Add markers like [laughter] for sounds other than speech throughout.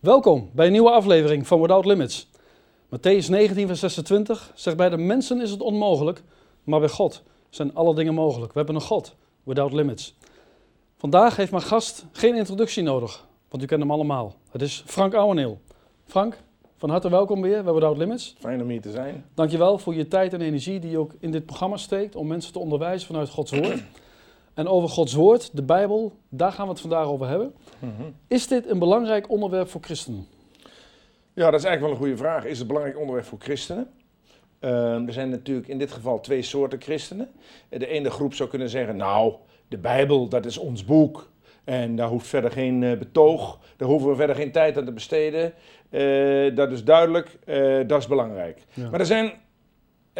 Welkom bij een nieuwe aflevering van Without Limits. Matthäus 19, vers 26 zegt: Bij de mensen is het onmogelijk, maar bij God zijn alle dingen mogelijk. We hebben een God, Without Limits. Vandaag heeft mijn gast geen introductie nodig, want u kent hem allemaal. Het is Frank Ouweneel. Frank, van harte welkom weer bij Without Limits. Fijn om hier te zijn. Dankjewel voor je tijd en energie die je ook in dit programma steekt om mensen te onderwijzen vanuit Gods Woord. En over Gods Woord, de Bijbel, daar gaan we het vandaag over hebben. Is dit een belangrijk onderwerp voor christenen? Ja, dat is eigenlijk wel een goede vraag. Is het een belangrijk onderwerp voor christenen? Uh, er zijn natuurlijk in dit geval twee soorten christenen. De ene groep zou kunnen zeggen, nou, de Bijbel, dat is ons boek. En daar hoeft verder geen uh, betoog, daar hoeven we verder geen tijd aan te besteden. Uh, dat is duidelijk, uh, dat is belangrijk. Ja. Maar er zijn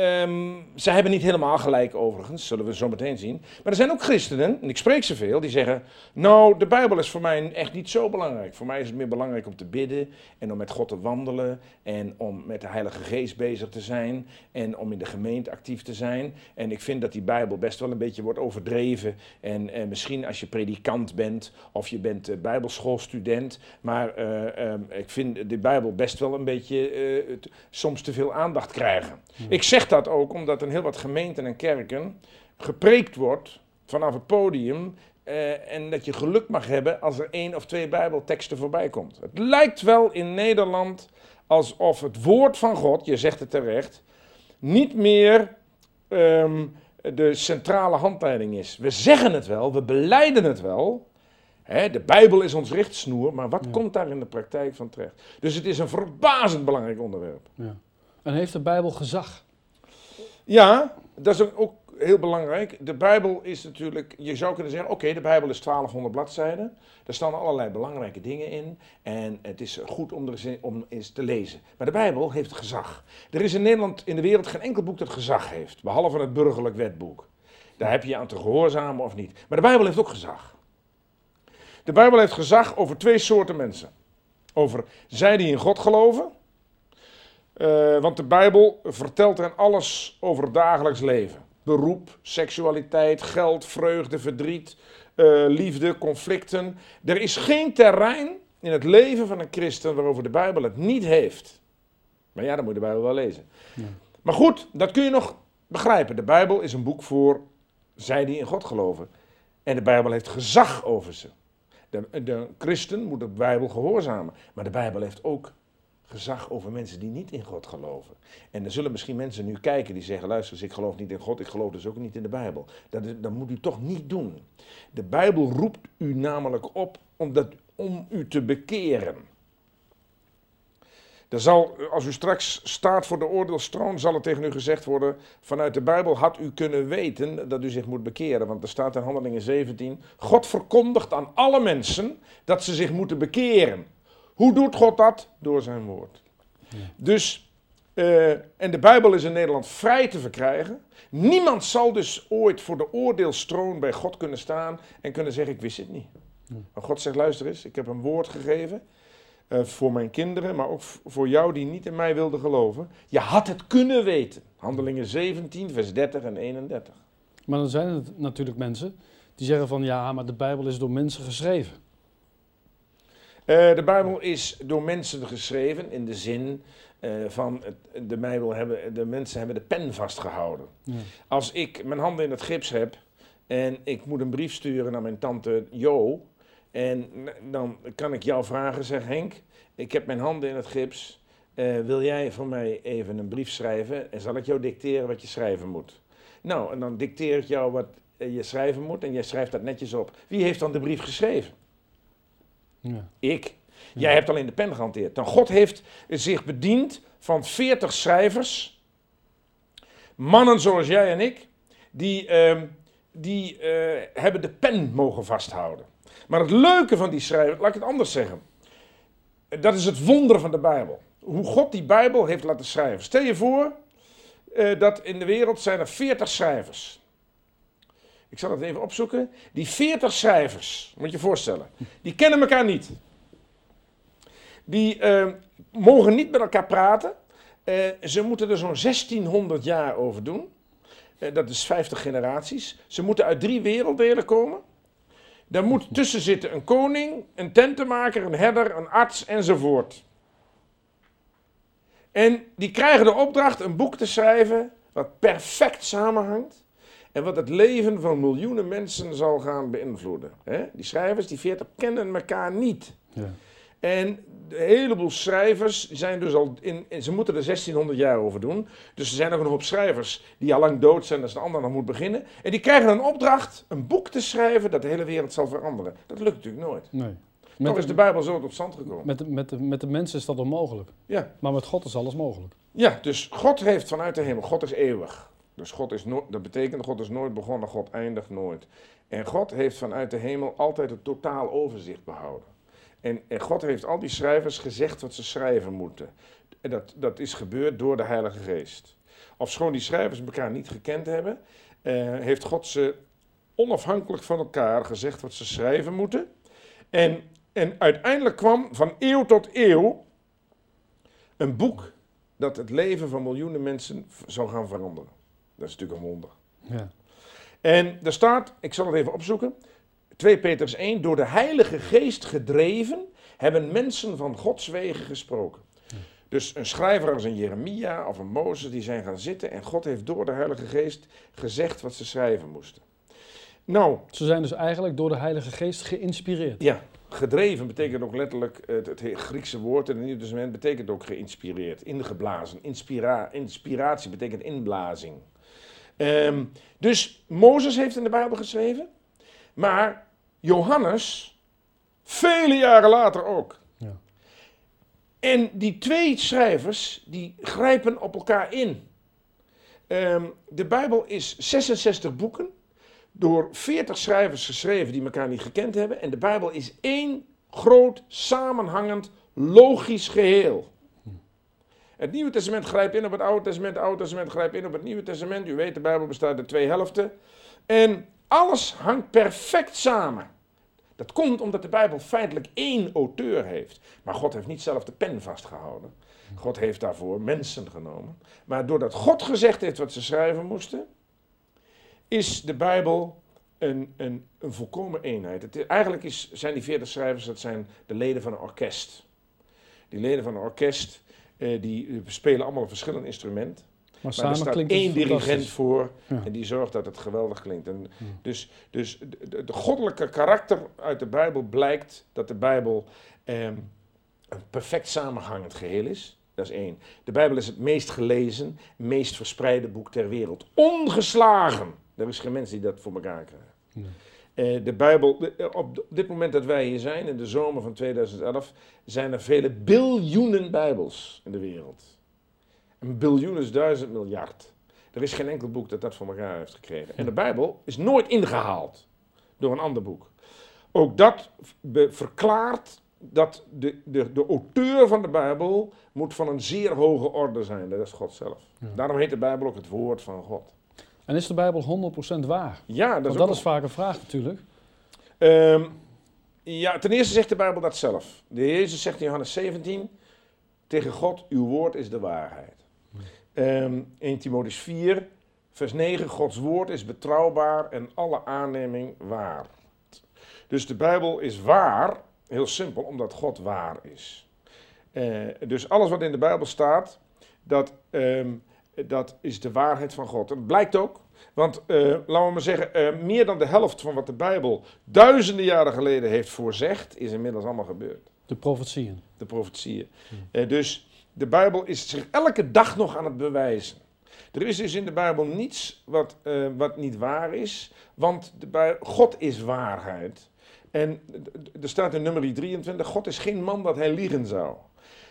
Um, ze hebben niet helemaal gelijk overigens, zullen we zo meteen zien. Maar er zijn ook christenen, en ik spreek ze veel, die zeggen... Nou, de Bijbel is voor mij echt niet zo belangrijk. Voor mij is het meer belangrijk om te bidden en om met God te wandelen... en om met de Heilige Geest bezig te zijn en om in de gemeente actief te zijn. En ik vind dat die Bijbel best wel een beetje wordt overdreven. En, en misschien als je predikant bent of je bent uh, bijbelschoolstudent... maar uh, um, ik vind de Bijbel best wel een beetje soms te veel aandacht krijgen. Ja. Ik zeg dat ook omdat in heel wat gemeenten en kerken gepreekt wordt vanaf het podium. Uh, en dat je geluk mag hebben als er één of twee Bijbelteksten voorbij komt. Het lijkt wel in Nederland alsof het woord van God, je zegt het terecht, niet meer um, de centrale handleiding is. We zeggen het wel, we beleiden het wel. Hè, de Bijbel is ons richtsnoer, maar wat ja. komt daar in de praktijk van terecht? Dus het is een verbazend belangrijk onderwerp. Ja. En heeft de Bijbel gezag? Ja, dat is ook heel belangrijk. De Bijbel is natuurlijk, je zou kunnen zeggen, oké, de Bijbel is 1200 bladzijden. Daar staan allerlei belangrijke dingen in. En het is goed om, er, om eens te lezen. Maar de Bijbel heeft gezag. Er is in Nederland, in de wereld, geen enkel boek dat gezag heeft. Behalve het burgerlijk wetboek. Daar heb je aan te gehoorzamen of niet. Maar de Bijbel heeft ook gezag. De Bijbel heeft gezag over twee soorten mensen. Over zij die in God geloven uh, want de Bijbel vertelt hen alles over het dagelijks leven. Beroep, seksualiteit, geld, vreugde, verdriet, uh, liefde, conflicten. Er is geen terrein in het leven van een christen waarover de Bijbel het niet heeft. Maar ja, dan moet je de Bijbel wel lezen. Ja. Maar goed, dat kun je nog begrijpen. De Bijbel is een boek voor zij die in God geloven. En de Bijbel heeft gezag over ze. De, de christen moet de Bijbel gehoorzamen. Maar de Bijbel heeft ook gezag over mensen die niet in God geloven. En er zullen misschien mensen nu kijken die zeggen: luister eens, ik geloof niet in God, ik geloof dus ook niet in de Bijbel. Dat, dat moet u toch niet doen. De Bijbel roept u namelijk op om, dat, om u te bekeren. Er zal, als u straks staat voor de oordeelstroon, zal er tegen u gezegd worden: vanuit de Bijbel had u kunnen weten dat u zich moet bekeren. Want er staat in Handelingen 17: God verkondigt aan alle mensen dat ze zich moeten bekeren. Hoe doet God dat? Door zijn woord. Ja. Dus, uh, en de Bijbel is in Nederland vrij te verkrijgen. Niemand zal dus ooit voor de oordeelstroon bij God kunnen staan en kunnen zeggen: Ik wist het niet. Ja. Maar God zegt: Luister eens, ik heb een woord gegeven. Uh, voor mijn kinderen, maar ook voor jou die niet in mij wilde geloven. Je had het kunnen weten. Handelingen 17, vers 30 en 31. Maar dan zijn er natuurlijk mensen die zeggen van ja, maar de Bijbel is door mensen geschreven. Uh, de Bijbel is door mensen geschreven in de zin uh, van het, de, Bijbel hebben, de mensen hebben de pen vastgehouden. Ja. Als ik mijn handen in het gips heb en ik moet een brief sturen naar mijn tante Jo, en dan kan ik jou vragen, zeg Henk, ik heb mijn handen in het gips, uh, wil jij voor mij even een brief schrijven en zal ik jou dicteren wat je schrijven moet? Nou, en dan dicteer ik jou wat je schrijven moet en jij schrijft dat netjes op. Wie heeft dan de brief geschreven? Ja. Ik. Jij hebt alleen de pen gehanteerd. Dan God heeft zich bediend van 40 schrijvers, mannen zoals jij en ik, die, uh, die uh, hebben de pen mogen vasthouden. Maar het leuke van die schrijvers, laat ik het anders zeggen, dat is het wonder van de Bijbel. Hoe God die Bijbel heeft laten schrijven. Stel je voor uh, dat in de wereld zijn er 40 schrijvers. Ik zal het even opzoeken. Die 40 schrijvers, moet je je voorstellen, die kennen elkaar niet. Die uh, mogen niet met elkaar praten. Uh, ze moeten er zo'n 1600 jaar over doen. Uh, dat is 50 generaties. Ze moeten uit drie werelddelen komen. Daar moet tussen zitten een koning, een tentenmaker, een herder, een arts enzovoort. En die krijgen de opdracht een boek te schrijven wat perfect samenhangt en wat het leven van miljoenen mensen zal gaan beïnvloeden. Hè? Die schrijvers, die veertig, kennen elkaar niet. Ja. En een heleboel schrijvers zijn dus al in, in- ze moeten er 1600 jaar over doen. Dus er zijn nog een hoop schrijvers die al lang dood zijn als de ander nog moet beginnen. En die krijgen een opdracht een boek te schrijven dat de hele wereld zal veranderen. Dat lukt natuurlijk nooit. Nee. Toch is de Bijbel zo tot stand gekomen. met, de, met, de, met de mensen is dat onmogelijk. Ja. Maar met God is alles mogelijk. ja, dus God heeft vanuit de hemel, God is eeuwig. Dus God is nooit, dat betekent God is nooit begonnen, God eindigt nooit. En God heeft vanuit de hemel altijd het totaal overzicht behouden. En, en God heeft al die schrijvers gezegd wat ze schrijven moeten. En dat, dat is gebeurd door de Heilige Geest. Ofschoon die schrijvers elkaar niet gekend hebben, eh, heeft God ze onafhankelijk van elkaar gezegd wat ze schrijven moeten. En, en uiteindelijk kwam van eeuw tot eeuw een boek dat het leven van miljoenen mensen zou gaan veranderen. Dat is natuurlijk een wonder. Ja. En er staat, ik zal het even opzoeken, 2 Petrus 1, door de Heilige Geest gedreven hebben mensen van Gods wegen gesproken. Dus een schrijver als een Jeremia of een Mozes, die zijn gaan zitten en God heeft door de Heilige Geest gezegd wat ze schrijven moesten. Nou, Ze zijn dus eigenlijk door de Heilige Geest geïnspireerd. ja, gedreven betekent ook letterlijk, het, het Griekse woord in het Nieuwe Testament betekent ook geïnspireerd, ingeblazen. Inspira, inspiratie betekent inblazing. Ehm, dus Mozes heeft in de Bijbel geschreven, maar Johannes vele jaren later ook. Ja. En die twee schrijvers, die grijpen op elkaar in. Ehm, de Bijbel is 66 boeken, door 40 schrijvers geschreven die elkaar niet gekend hebben. En de Bijbel is één groot, samenhangend, logisch geheel. Het Nieuwe Testament grijpt in op het Oude Testament, het Oude Testament grijpt in op het Nieuwe Testament. U weet, de Bijbel bestaat uit twee helften. En alles hangt perfect samen. Dat komt omdat de Bijbel feitelijk één auteur heeft. Maar God heeft niet zelf de pen vastgehouden. God heeft daarvoor mensen genomen. Maar doordat God gezegd heeft wat ze schrijven moesten, is de Bijbel een, een, een volkomen eenheid. Het, eigenlijk is, zijn die veertig schrijvers, dat zijn de leden van een orkest. Die leden van een orkest, eh, die eh, spelen allemaal een verschillend instrument. Maar Maar er staat één dirigent voor Ja. en die zorgt dat het geweldig klinkt. En Ja. dus dus de, de, de goddelijke karakter uit de Bijbel blijkt dat de Bijbel ehm, een perfect samenhangend geheel is. Dat is één. De Bijbel is het meest gelezen, meest verspreide boek ter wereld. Ongeslagen. Er is geen mens die dat voor elkaar krijgt. Nee. Eh, de Bijbel, op dit moment dat wij hier zijn, in de zomer van 2011, zijn er vele biljoenen Bijbels in de wereld. Een biljoen is duizend miljard. Er is geen enkel boek dat dat voor elkaar heeft gekregen. En de Bijbel is nooit ingehaald door een ander boek. Ook dat verklaart dat de, de, de auteur van de Bijbel moet van een zeer hoge orde zijn. Dat is God zelf. Ja. Daarom heet de Bijbel ook het woord van God. En is de Bijbel 100% waar? Ja, dat Want is, dat ook is vaak een vraag natuurlijk. Ehm, ja, ten eerste zegt de Bijbel dat zelf. De Heer Jezus zegt in Johannes 17 tegen God, uw woord is de waarheid. Ehm 1 Timotheus 4, vers 9, Gods woord is betrouwbaar en alle aanneming waar. Dus de Bijbel is waar, heel simpel, omdat God waar is. Eh, dus alles wat in de Bijbel staat, dat, ehm, dat is de waarheid van God. En dat blijkt ook, want eh, laten we maar zeggen, eh, meer dan de helft van wat de Bijbel duizenden jaren geleden heeft voorzegd, is inmiddels allemaal gebeurd. De profetieën. De profetieën. Eh, dus de Bijbel is zich elke dag nog aan het bewijzen. Er is dus in de Bijbel niets wat, wat niet waar is, want de Bij- God is waarheid. En er staat in nummer 23, God is geen man dat hij liegen zou.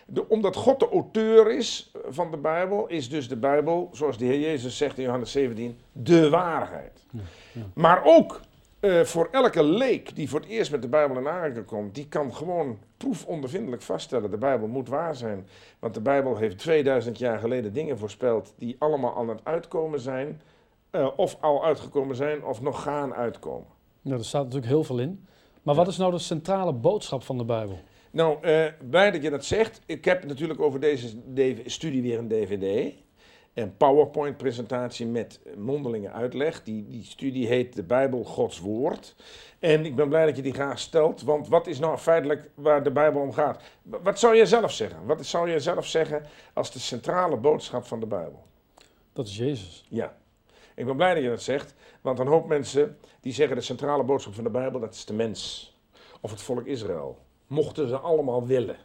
De- omdat God de auteur is van de Bijbel, is dus de Bijbel, zoals de Heer Jezus zegt in Johannes 17, de waarheid. Ja, ja. Maar ook eh, voor elke leek die voor het eerst met de Bijbel in aanraking komt, die kan gewoon proefondervindelijk vaststellen, de Bijbel moet waar zijn. Want de Bijbel heeft 2000 jaar geleden dingen voorspeld die allemaal aan het uitkomen zijn, eh, of al uitgekomen zijn, of nog gaan uitkomen. Ja, er staat natuurlijk heel veel in. Maar wat is nou de centrale boodschap van de Bijbel? Nou, eh blij dat je dat zegt. Ik heb natuurlijk over deze studie weer een DVD. een PowerPoint-presentatie met mondelinge uitleg. Die, die studie heet De Bijbel, Gods Woord. En ik ben blij dat je die graag stelt, want wat is nou feitelijk waar de Bijbel om gaat? Wat zou jij zelf zeggen? Wat zou jij zelf zeggen als de centrale boodschap van de Bijbel? Dat is Jezus. Ja. Ik ben blij dat je dat zegt, want een hoop mensen die zeggen de centrale boodschap van de Bijbel, dat is de mens. Of het volk Israël. Mochten ze allemaal willen.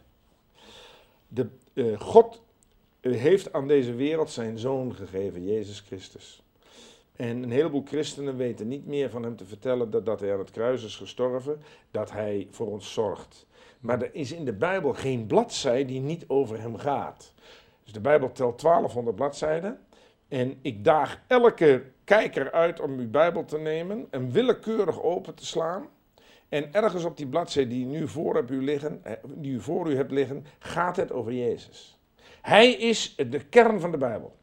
De, uh, God heeft aan deze wereld zijn zoon gegeven, Jezus Christus. En een heleboel christenen weten niet meer van hem te vertellen dat, dat hij aan het kruis is gestorven, dat hij voor ons zorgt. Maar er is in de Bijbel geen bladzij die niet over hem gaat. Dus de Bijbel telt 1200 bladzijden. En ik daag elke kijker uit om uw Bijbel te nemen en willekeurig open te slaan. En ergens op die bladzijde die, nu voor, u liggen, eh, die u voor u hebt liggen, gaat het over Jezus. Hij is de kern van de Bijbel.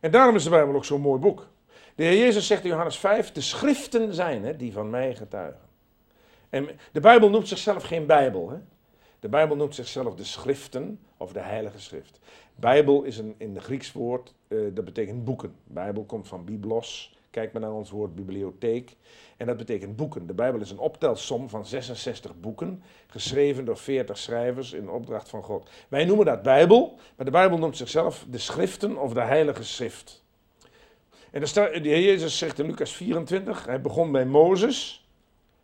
En daarom is de Bijbel ook zo'n mooi boek. De Heer Jezus zegt in Johannes 5, de schriften zijn het die van mij getuigen. En de Bijbel noemt zichzelf geen Bijbel. Hè? De Bijbel noemt zichzelf de schriften of de heilige schrift. Bijbel is een, in de Grieks woord, uh, dat betekent boeken. Bijbel komt van biblos, kijk maar naar ons woord bibliotheek. En dat betekent boeken. De Bijbel is een optelsom van 66 boeken, geschreven door 40 schrijvers in opdracht van God. Wij noemen dat Bijbel, maar de Bijbel noemt zichzelf de schriften of de heilige schrift. En de Jezus zegt in Lucas 24, hij begon bij Mozes,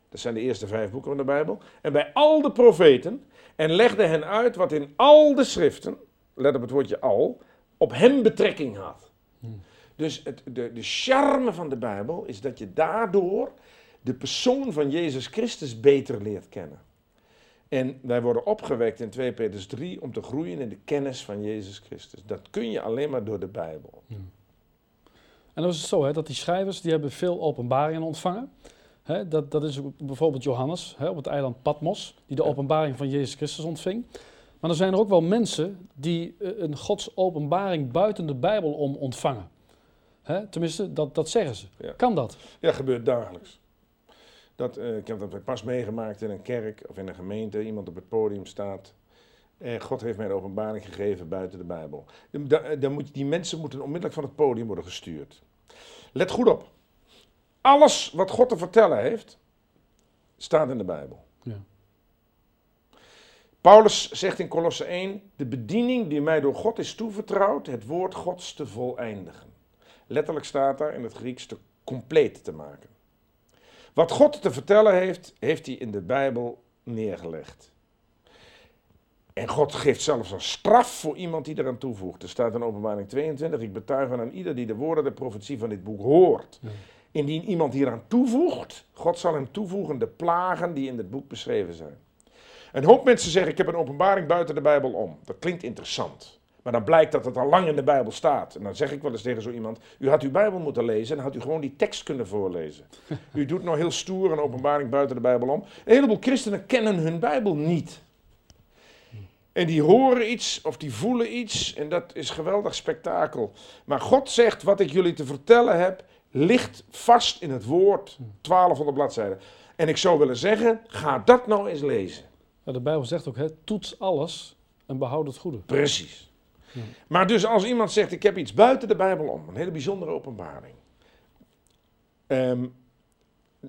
dat zijn de eerste vijf boeken van de Bijbel, en bij al de profeten, en legde hen uit wat in al de schriften, let op het woordje al, op hem betrekking had. Hmm. Dus het, de, de charme van de Bijbel is dat je daardoor de persoon van Jezus Christus beter leert kennen. En wij worden opgewekt in 2 Petrus 3 om te groeien in de kennis van Jezus Christus. Dat kun je alleen maar door de Bijbel. Ja. En dan is het zo hè, dat die schrijvers die hebben veel openbaringen ontvangen. Hè, dat, dat is bijvoorbeeld Johannes hè, op het eiland Patmos, die de openbaring van Jezus Christus ontving. Maar er zijn er ook wel mensen die eh, een Gods openbaring buiten de Bijbel om ontvangen. Hè? Tenminste, dat, dat zeggen ze. Kan dat? Ja, gebeurt dagelijks. Dat, uh, ik heb dat pas meegemaakt in een kerk of in een gemeente. Iemand op het podium staat. Uh, God heeft mij een openbaring gegeven buiten de Bijbel. Dan, dan moet, die mensen moeten onmiddellijk van het podium worden gestuurd. Let goed op. Alles wat God te vertellen heeft, staat in de Bijbel. Ja. Paulus zegt in Colosse 1: De bediening die mij door God is toevertrouwd, het woord Gods te voleindigen. Letterlijk staat daar in het Grieks te compleet te maken. Wat God te vertellen heeft, heeft hij in de Bijbel neergelegd. En God geeft zelfs een straf voor iemand die eraan toevoegt. Er staat in openbaring 22, ik betuig aan ieder die de woorden der profetie van dit boek hoort. Indien iemand hieraan toevoegt, God zal hem toevoegen de plagen die in dit boek beschreven zijn. Een hoop mensen zeggen, ik heb een openbaring buiten de Bijbel om. Dat klinkt interessant. Maar dan blijkt dat het al lang in de Bijbel staat. En dan zeg ik wel eens tegen zo iemand: U had uw Bijbel moeten lezen en had u gewoon die tekst kunnen voorlezen. U doet nou heel stoer een openbaring buiten de Bijbel om. Een heleboel christenen kennen hun Bijbel niet. En die horen iets of die voelen iets en dat is geweldig spektakel. Maar God zegt: Wat ik jullie te vertellen heb, ligt vast in het woord, 1200 bladzijden. En ik zou willen zeggen: ga dat nou eens lezen. de Bijbel zegt ook: hè, toets alles en behoud het goede. Precies. Maar dus als iemand zegt, ik heb iets buiten de Bijbel om, een hele bijzondere openbaring. Um,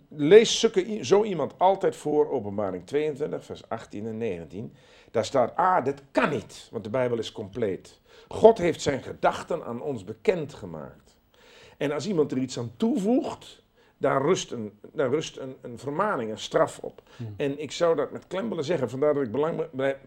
lees zo iemand altijd voor, openbaring 22, vers 18 en 19. Daar staat, ah, dat kan niet, want de Bijbel is compleet. God heeft zijn gedachten aan ons bekendgemaakt. En als iemand er iets aan toevoegt, daar rust een, daar rust een, een vermaning, een straf op. Hmm. En ik zou dat met klem willen zeggen, vandaar dat ik belang, blij,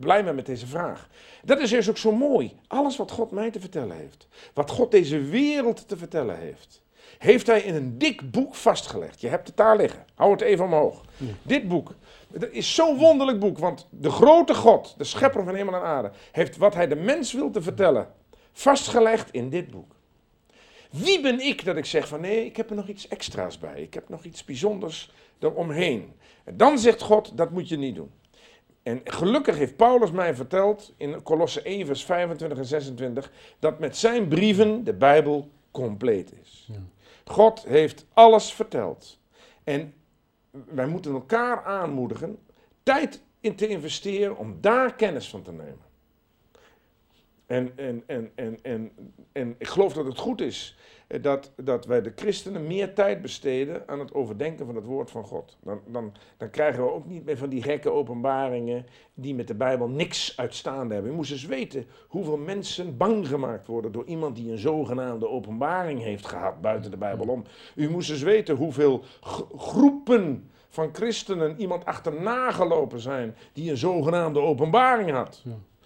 blij ben met deze vraag. Dat is dus ook zo mooi. Alles wat God mij te vertellen heeft, wat God deze wereld te vertellen heeft, heeft hij in een dik boek vastgelegd. Je hebt het daar liggen. Hou het even omhoog. Dit boek. Het is zo'n wonderlijk boek, want de grote God, de schepper van hemel en aarde, heeft wat hij de mens wil te vertellen vastgelegd in dit boek. Wie ben ik dat ik zeg van nee, ik heb er nog iets extra's bij. Ik heb nog iets bijzonders eromheen. En dan zegt God, dat moet je niet doen. En gelukkig heeft Paulus mij verteld in Colosse 1 vers 25 en 26 dat met zijn brieven de Bijbel compleet is. Ja. God heeft alles verteld. En wij moeten elkaar aanmoedigen tijd in te investeren om daar kennis van te nemen. En, en, en, en, en, en ik geloof dat het goed is eh, dat, dat wij de christenen meer tijd besteden aan het overdenken van het woord van God. Dan, dan, dan krijgen we ook niet meer van die gekke openbaringen die met de Bijbel niks uitstaande hebben. Je moest eens weten hoeveel mensen bang gemaakt worden door iemand die een zogenaamde openbaring heeft gehad buiten de Bijbel om. U moest eens weten hoeveel groepen van christenen iemand achterna gelopen zijn die een zogenaamde openbaring had.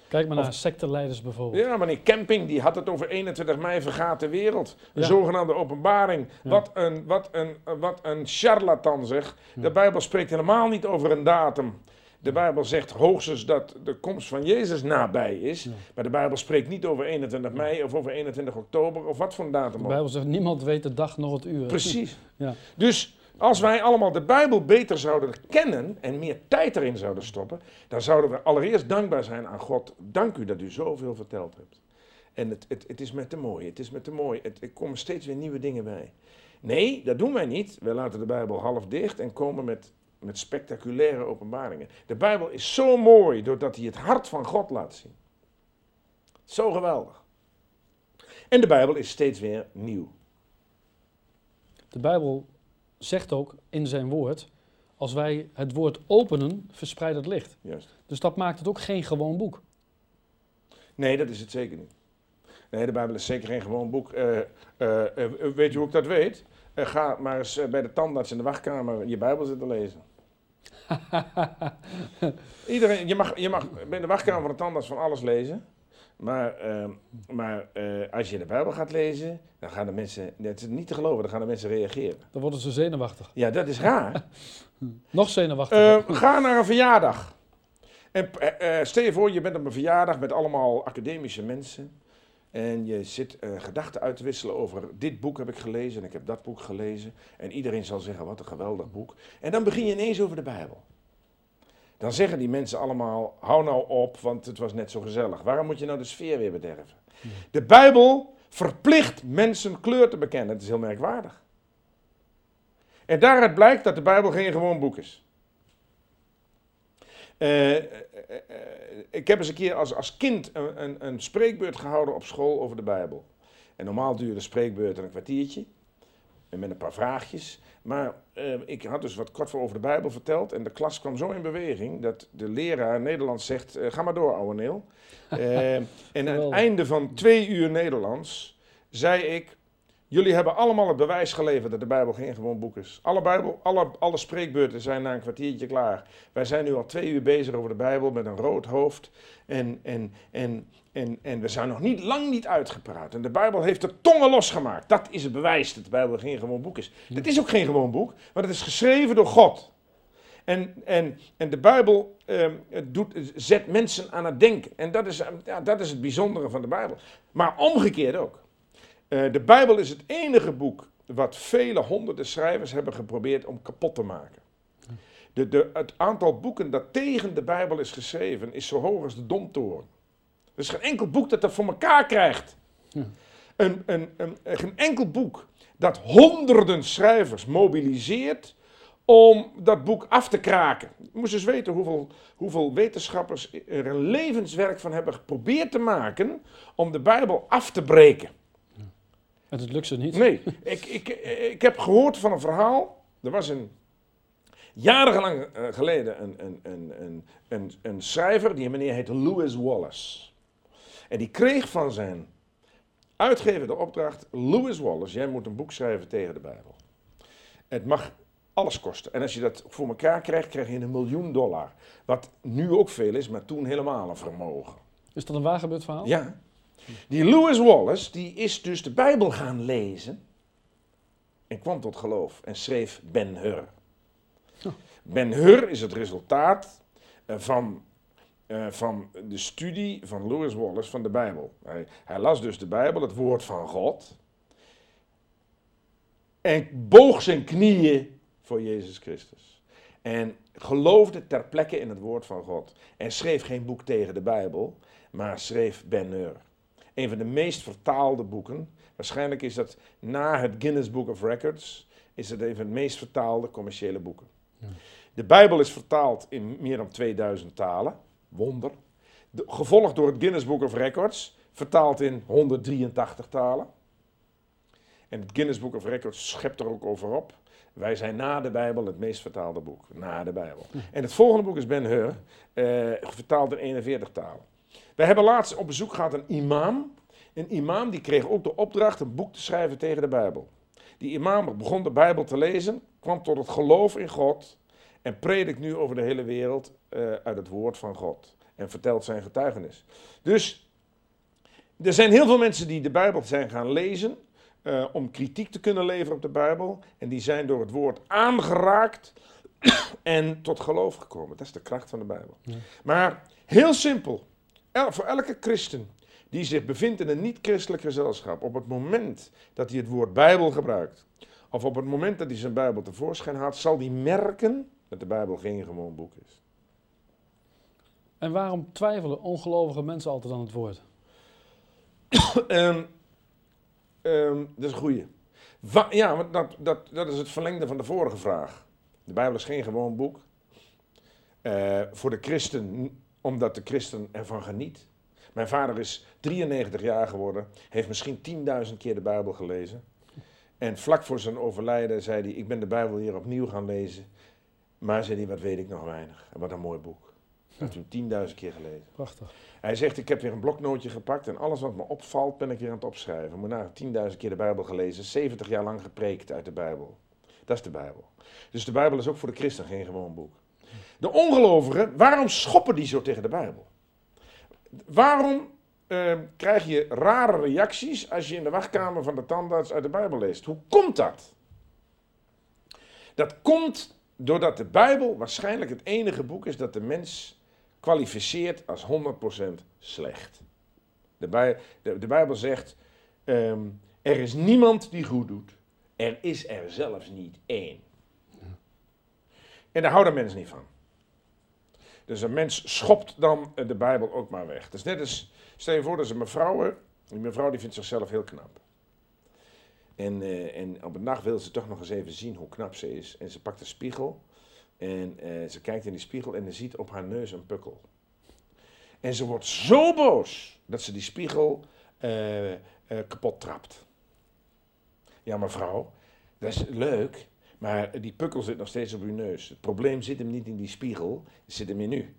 Kijk maar Of- naar secteleiders bijvoorbeeld. Ja, meneer Camping die had het over 21 mei vergaat de wereld. Een Ja. zogenaamde openbaring. Ja. Wat, een, wat, een, wat een charlatan zeg. De Bijbel spreekt helemaal niet over een datum. De Bijbel zegt hoogstens dat de komst van Jezus nabij is. Ja. Maar de Bijbel spreekt niet over 21 mei of over 21 oktober of wat voor een datum De ook. Bijbel zegt, niemand weet de dag nog het uur. Precies. [laughs] Ja. Dus als wij allemaal de Bijbel beter zouden kennen en meer tijd erin zouden stoppen, dan zouden we allereerst dankbaar zijn aan God. Dank u dat u zoveel verteld hebt. En het, het, het is met te mooi, het is met te mooi. Het, er komen steeds weer nieuwe dingen bij. Nee, dat doen wij niet. Wij laten de Bijbel half dicht en komen met, met spectaculaire openbaringen. De Bijbel is zo mooi doordat hij het hart van God laat zien. Zo geweldig. En de Bijbel is steeds weer nieuw. De Bijbel zegt ook in zijn woord, als wij het woord openen, verspreidt het licht. Juist. Dus dat maakt het ook geen gewoon boek. Nee, dat is het zeker niet. Nee, de Bijbel is zeker geen gewoon boek. Eh, eh, eh, weet je hoe ik dat weet? Ga maar eens bij de tandarts in de wachtkamer je Bijbel zitten lezen. [laughs] Iedereen, je mag, je mag bij de wachtkamer van de tandarts van alles lezen. Maar, eh, maar eh, als je de Bijbel gaat lezen, dan gaan de mensen, dat is niet te geloven, dan gaan de mensen reageren. Dan worden ze zenuwachtig. Ja, dat is raar. [laughs] Nog zenuwachtiger. Eh, ga naar een verjaardag. En eh, eh, stel je voor, je bent op een verjaardag met allemaal academische mensen. En je zit gedachten uit te wisselen over dit boek heb ik gelezen en ik heb dat boek gelezen. En iedereen zal zeggen, wat een geweldig boek. En dan begin je ineens over de Bijbel. Dan zeggen die mensen allemaal, hou nou op, want het was net zo gezellig. Waarom moet je nou de sfeer weer bederven? De Bijbel verplicht mensen kleur te bekennen. Dat is heel merkwaardig. En daaruit blijkt dat de Bijbel geen gewoon boek is. Eh, eh, eh, ik heb eens een keer als, als kind een, een, een spreekbeurt gehouden op school over de Bijbel. En normaal duurde de spreekbeurt een kwartiertje. En met een paar vraagjes. Maar eh, ik had dus wat kort voor over de Bijbel verteld. En de klas kwam zo in beweging dat de leraar Nederlands zegt: eh, Ga maar door, ouwe Neel. [laughs] Eh, en aan het einde van twee uur Nederlands zei ik: Jullie hebben allemaal het bewijs geleverd dat de Bijbel geen gewoon boek is. Alle, Bijbel, alle, alle spreekbeurten zijn na een kwartiertje klaar. Wij zijn nu al twee uur bezig over de Bijbel met een rood hoofd. En, en, en, en, en we zijn nog niet lang niet uitgepraat. En de Bijbel heeft de tongen losgemaakt. Dat is het bewijs dat de Bijbel geen gewoon boek is. Het is ook geen gewoon boek, maar het is geschreven door God. En, en, en de Bijbel ehm, doet, zet mensen aan het denken. En dat is, ja, dat is het bijzondere van de Bijbel. Maar omgekeerd ook. Eh, de Bijbel is het enige boek wat vele honderden schrijvers hebben geprobeerd om kapot te maken. De, de, het aantal boeken dat tegen de Bijbel is geschreven is zo hoog als de Domtoren. Er is geen enkel boek dat dat voor elkaar krijgt. Ja. Een, een, een, geen enkel boek dat honderden schrijvers mobiliseert om dat boek af te kraken. Je moest eens weten hoeveel, hoeveel wetenschappers er een levenswerk van hebben geprobeerd te maken om de Bijbel af te breken. En het lukt ze niet. Nee, ik, ik, ik heb gehoord van een verhaal. Er was een jarenlang eh, geleden een, een, een, een, een, een schrijver, die meneer heette Lewis Wallace. En die kreeg van zijn uitgever de opdracht: Lewis Wallace, jij moet een boek schrijven tegen de Bijbel. Het mag alles kosten. En als je dat voor elkaar krijgt, krijg je een miljoen dollar. Wat nu ook veel is, maar toen helemaal een vermogen. Is dat een waargebeurd verhaal? Ja. Die Lewis Wallace, die is dus de Bijbel gaan lezen. En kwam tot geloof en schreef Ben-Hur. Oh. Ben-Hur is het resultaat eh, van, eh, van de studie van Lewis Wallace van de Bijbel. Hij, hij las dus de Bijbel, het woord van God. En boog zijn knieën voor Jezus Christus. En geloofde ter plekke in het woord van God. En schreef geen boek tegen de Bijbel, maar schreef Ben-Hur. Een van de meest vertaalde boeken. Waarschijnlijk is dat na het Guinness Book of Records, is het een van de meest vertaalde commerciële boeken. Ja. De Bijbel is vertaald in meer dan 2000 talen. Wonder. De- gevolgd door het Guinness Book of Records. vertaald in 183 talen. En het Guinness Book of Records schept er ook over op. Wij zijn na de Bijbel het meest vertaalde boek. Na de Bijbel. En het volgende boek is Ben Hur, eh, vertaald in 41 talen. We hebben laatst op bezoek gehad een imam. Een imam die kreeg ook de opdracht een boek te schrijven tegen de Bijbel. Die imam begon de Bijbel te lezen, kwam tot het geloof in God en predikt nu over de hele wereld uh, uit het woord van God. En vertelt zijn getuigenis. Dus er zijn heel veel mensen die de Bijbel zijn gaan lezen uh, om kritiek te kunnen leveren op de Bijbel. En die zijn door het woord aangeraakt [clears throat] en tot geloof gekomen. Dat is de kracht van de Bijbel. Ja. Maar heel simpel, el voor elke christen die zich bevindt in een niet-christelijk gezelschap, op het moment dat hij het woord Bijbel gebruikt, of op het moment dat hij zijn Bijbel tevoorschijn haalt, zal hij merken dat de Bijbel geen gewoon boek is. En waarom twijfelen ongelovige mensen altijd aan het woord? um, [coughs] um, dat is een goeie. ja, want dat, dat, dat is het verlengde van de vorige vraag. De Bijbel is geen gewoon boek. Uh, voor de christen, omdat de christen ervan geniet. Mijn vader is 93 jaar geworden, heeft misschien 10.000 keer de Bijbel gelezen. En vlak voor zijn overlijden zei hij: Ik ben de Bijbel hier opnieuw gaan lezen. Maar zei hij: Wat weet ik nog weinig. En wat een mooi boek. Dat heeft u 10.000 keer gelezen. Prachtig. Hij zegt: Ik heb weer een bloknootje gepakt en alles wat me opvalt ben ik weer aan het opschrijven. Moet na 10.000 keer de Bijbel gelezen, 70 jaar lang gepreekt uit de Bijbel. Dat is de Bijbel. Dus de Bijbel is ook voor de christen geen gewoon boek. De ongelovigen, waarom schoppen die zo tegen de Bijbel? Waarom uh, krijg je rare reacties als je in de wachtkamer van de tandarts uit de Bijbel leest? Hoe komt dat? Dat komt doordat de Bijbel waarschijnlijk het enige boek is dat de mens kwalificeert als 100% slecht. De, de, Bijbel zegt: um, er is niemand die goed doet. Er is er zelfs niet één. En daar houden mensen niet van. Dus een mens schopt dan de Bijbel ook maar weg. Dus net als, stel je voor dat ze een mevrouw, die mevrouw die vindt zichzelf heel knap. En, uh, en op een nacht wil ze toch nog eens even zien hoe knap ze is. En ze pakt een spiegel en ze kijkt in die spiegel en ze ziet op haar neus een pukkel. En ze wordt zo boos dat ze die spiegel kapot trapt. Ja, mevrouw, dat is leuk, maar die pukkel zit nog steeds op uw neus. Het probleem zit hem niet in die spiegel, het zit hem in u.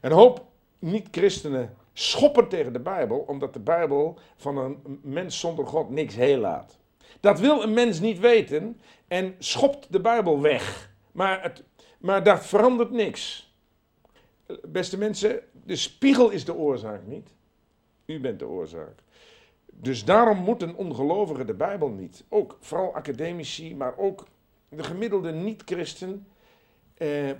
Een hoop niet-christenen schoppen tegen de Bijbel, omdat de Bijbel van een mens zonder God niks heel laat. Dat wil een mens niet weten en schopt de Bijbel weg. Maar, het, maar dat verandert niks. Beste mensen, de spiegel is de oorzaak niet. U bent de oorzaak. Dus daarom moet een ongelovige de Bijbel niet. Ook vooral academici, maar ook de gemiddelde niet-christen, eh,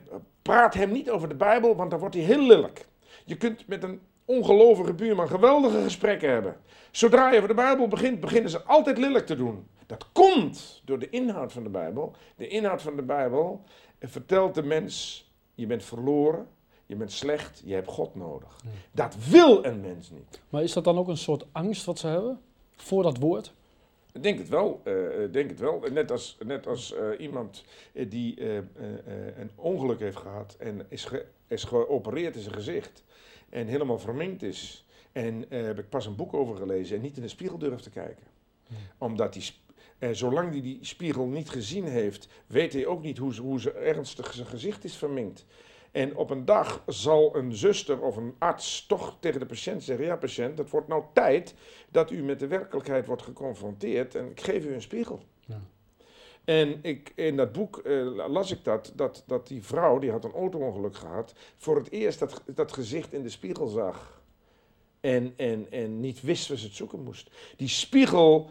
praat hem niet over de Bijbel, want dan wordt hij heel lelijk. Je kunt met een ongelovige buurman geweldige gesprekken hebben. Zodra je over de Bijbel begint, beginnen ze altijd lelijk te doen. Dat komt door de inhoud van de Bijbel. De inhoud van de Bijbel vertelt de mens: je bent verloren, je bent slecht, je hebt God nodig. Dat wil een mens niet. Maar is dat dan ook een soort angst wat ze hebben voor dat woord? Ik denk het wel. Uh, denk het wel. Net als, net als uh, iemand die uh, een ongeluk heeft gehad en is, ge, is geopereerd in zijn gezicht en helemaal verminkt is. En heb ik pas een boek over gelezen en niet in de spiegel durft te kijken. Hmm. Omdat die, zolang hij die, die spiegel niet gezien heeft, weet hij ook niet hoe, hoe ze ernstig zijn gezicht is verminkt. En op een dag zal een zuster of een arts toch tegen de patiënt zeggen: Ja, patiënt, het wordt nou tijd dat u met de werkelijkheid wordt geconfronteerd en ik geef u een spiegel. Ja. En ik, in dat boek uh, las ik dat, dat, dat die vrouw, die had een auto-ongeluk gehad, voor het eerst dat, dat gezicht in de spiegel zag. En, en, en niet wist waar ze het zoeken moest. Die spiegel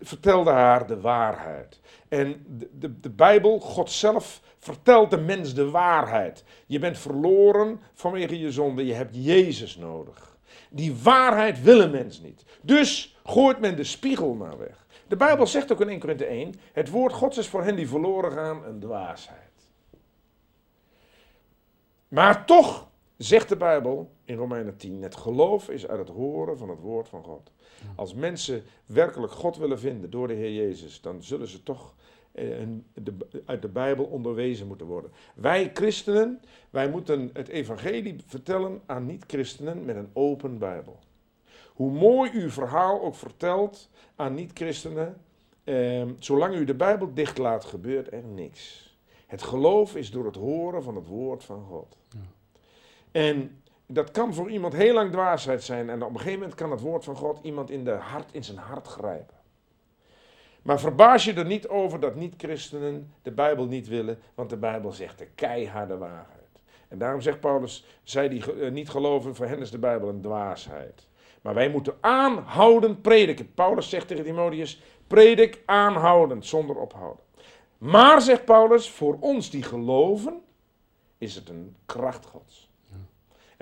vertelde haar de waarheid. En de, de, de, Bijbel, God zelf, vertelt de mens de waarheid. Je bent verloren vanwege je zonde, je hebt Jezus nodig. Die waarheid wil een mens niet. Dus gooit men de spiegel maar weg. De Bijbel zegt ook in 1 Korinthe 1, het woord Gods is voor hen die verloren gaan een dwaasheid. Maar toch zegt de Bijbel in Romeinen 10, het geloof is uit het horen van het woord van God. Als mensen werkelijk God willen vinden door de Heer Jezus, dan zullen ze toch eh, de, uit de Bijbel onderwezen moeten worden. Wij christenen, wij moeten het evangelie vertellen aan niet-christenen met een open Bijbel. Hoe mooi uw verhaal ook vertelt aan niet-christenen, ehm, zolang u de Bijbel dicht laat, gebeurt er niks. Het geloof is door het horen van het woord van God. Ja. En dat kan voor iemand heel lang dwaasheid zijn. En op een gegeven moment kan het woord van God iemand in, de hart, in zijn hart grijpen. Maar verbaas je er niet over dat niet-christenen de Bijbel niet willen, want de Bijbel zegt de keiharde waarheid. En daarom zegt Paulus, zij die eh, niet geloven, voor hen is de Bijbel een dwaasheid. Maar wij moeten aanhoudend prediken. Paulus zegt tegen Timotheus, predik aanhoudend, zonder ophouden. Maar, zegt Paulus, voor ons die geloven, is het een kracht Gods.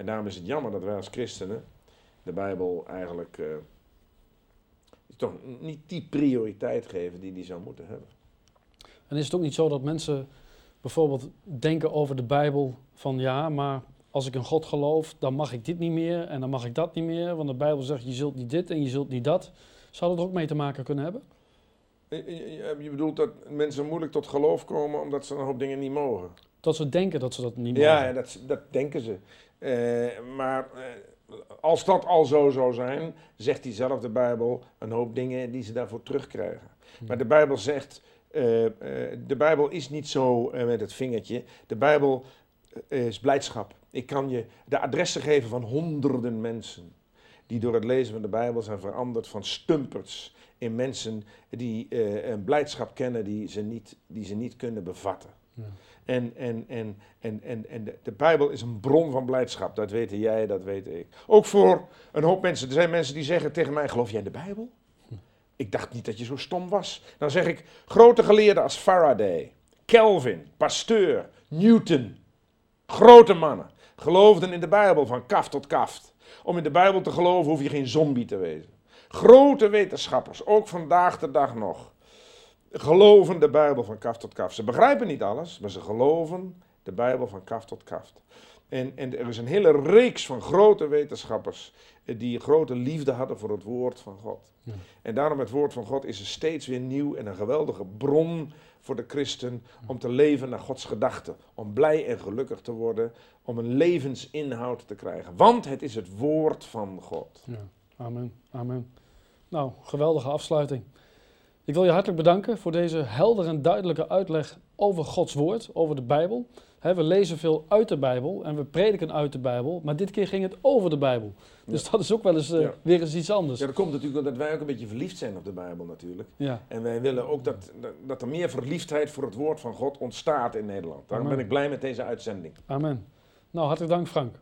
En daarom is het jammer dat wij als christenen de Bijbel eigenlijk eh, toch niet die prioriteit geven die die zou moeten hebben. En is het ook niet zo dat mensen bijvoorbeeld denken over de Bijbel van ja, maar als ik in God geloof, dan mag ik dit niet meer en dan mag ik dat niet meer, want de Bijbel zegt je zult niet dit en je zult niet dat. Zou dat er ook mee te maken kunnen hebben? Eh, eh, Je bedoelt dat mensen moeilijk tot geloof komen omdat ze een hoop dingen niet mogen? Dat ze denken dat ze dat niet mogen. Ja, ja, dat, dat denken ze. Eh, maar eh, als dat al zo zou zijn, zegt diezelfde Bijbel een hoop dingen die ze daarvoor terugkrijgen. Hm. Maar de Bijbel zegt, eh, de Bijbel is niet zo met het vingertje. De Bijbel is blijdschap. Ik kan je de adressen geven van honderden mensen die door het lezen van de Bijbel zijn veranderd van stumperts in mensen die een blijdschap kennen die ze niet, die ze niet kunnen bevatten. Ja. En, en, en, en, en, en de, de Bijbel is een bron van blijdschap. Dat weten jij, dat weet ik. Ook voor een hoop mensen. Er zijn mensen die zeggen tegen mij: Geloof jij in de Bijbel? Ik dacht niet dat je zo stom was. Dan zeg ik: Grote geleerden als Faraday, Calvin, Pasteur, Newton. Grote mannen geloofden in de Bijbel van kaft tot kaft. Om in de Bijbel te geloven hoef je geen zombie te wezen. Grote wetenschappers, ook vandaag de dag nog, geloven de Bijbel van kaft tot kaft. Ze begrijpen niet alles, maar ze geloven de Bijbel van kaft tot kaft. En, en er is een hele reeks van grote wetenschappers eh, die grote liefde hadden voor het woord van God. Ja. En daarom het woord van God is er steeds weer nieuw en een geweldige bron voor de christen om te leven naar Gods gedachten. Om blij en gelukkig te worden, om een levensinhoud te krijgen. Want het is het woord van God. Ja, amen, amen. Nou, geweldige afsluiting. Ik wil je hartelijk bedanken voor deze heldere en duidelijke uitleg over Gods woord, over de Bijbel. We lezen veel uit de Bijbel en we prediken uit de Bijbel, maar dit keer ging het over de Bijbel. Dus dat is ook wel eens eh, Ja. weer eens iets anders. Ja, dat komt natuurlijk omdat wij ook een beetje verliefd zijn op de Bijbel natuurlijk. Ja, En wij willen ook dat, dat, dat er meer verliefdheid voor het woord van God ontstaat in Nederland. Daarom Amen. ben ik blij met deze uitzending. amen. Nou, hartelijk dank Frank.